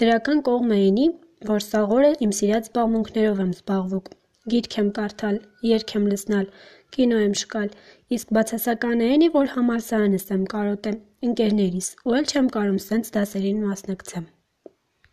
Դրական կողմը էնի, որ սաղ օրը իմ սիրած զբաղմունքներով եմ զբաղվուկ, գիրք եմ կարդալ, երգ եմ լսնալ, կինո եմ շկալ, իսկ բացասականը էնի, որ համալսարանս եմ կարոտե, ընկերներիս, ու էլ չեմ կարում սենց դասերին մասնակցեմ: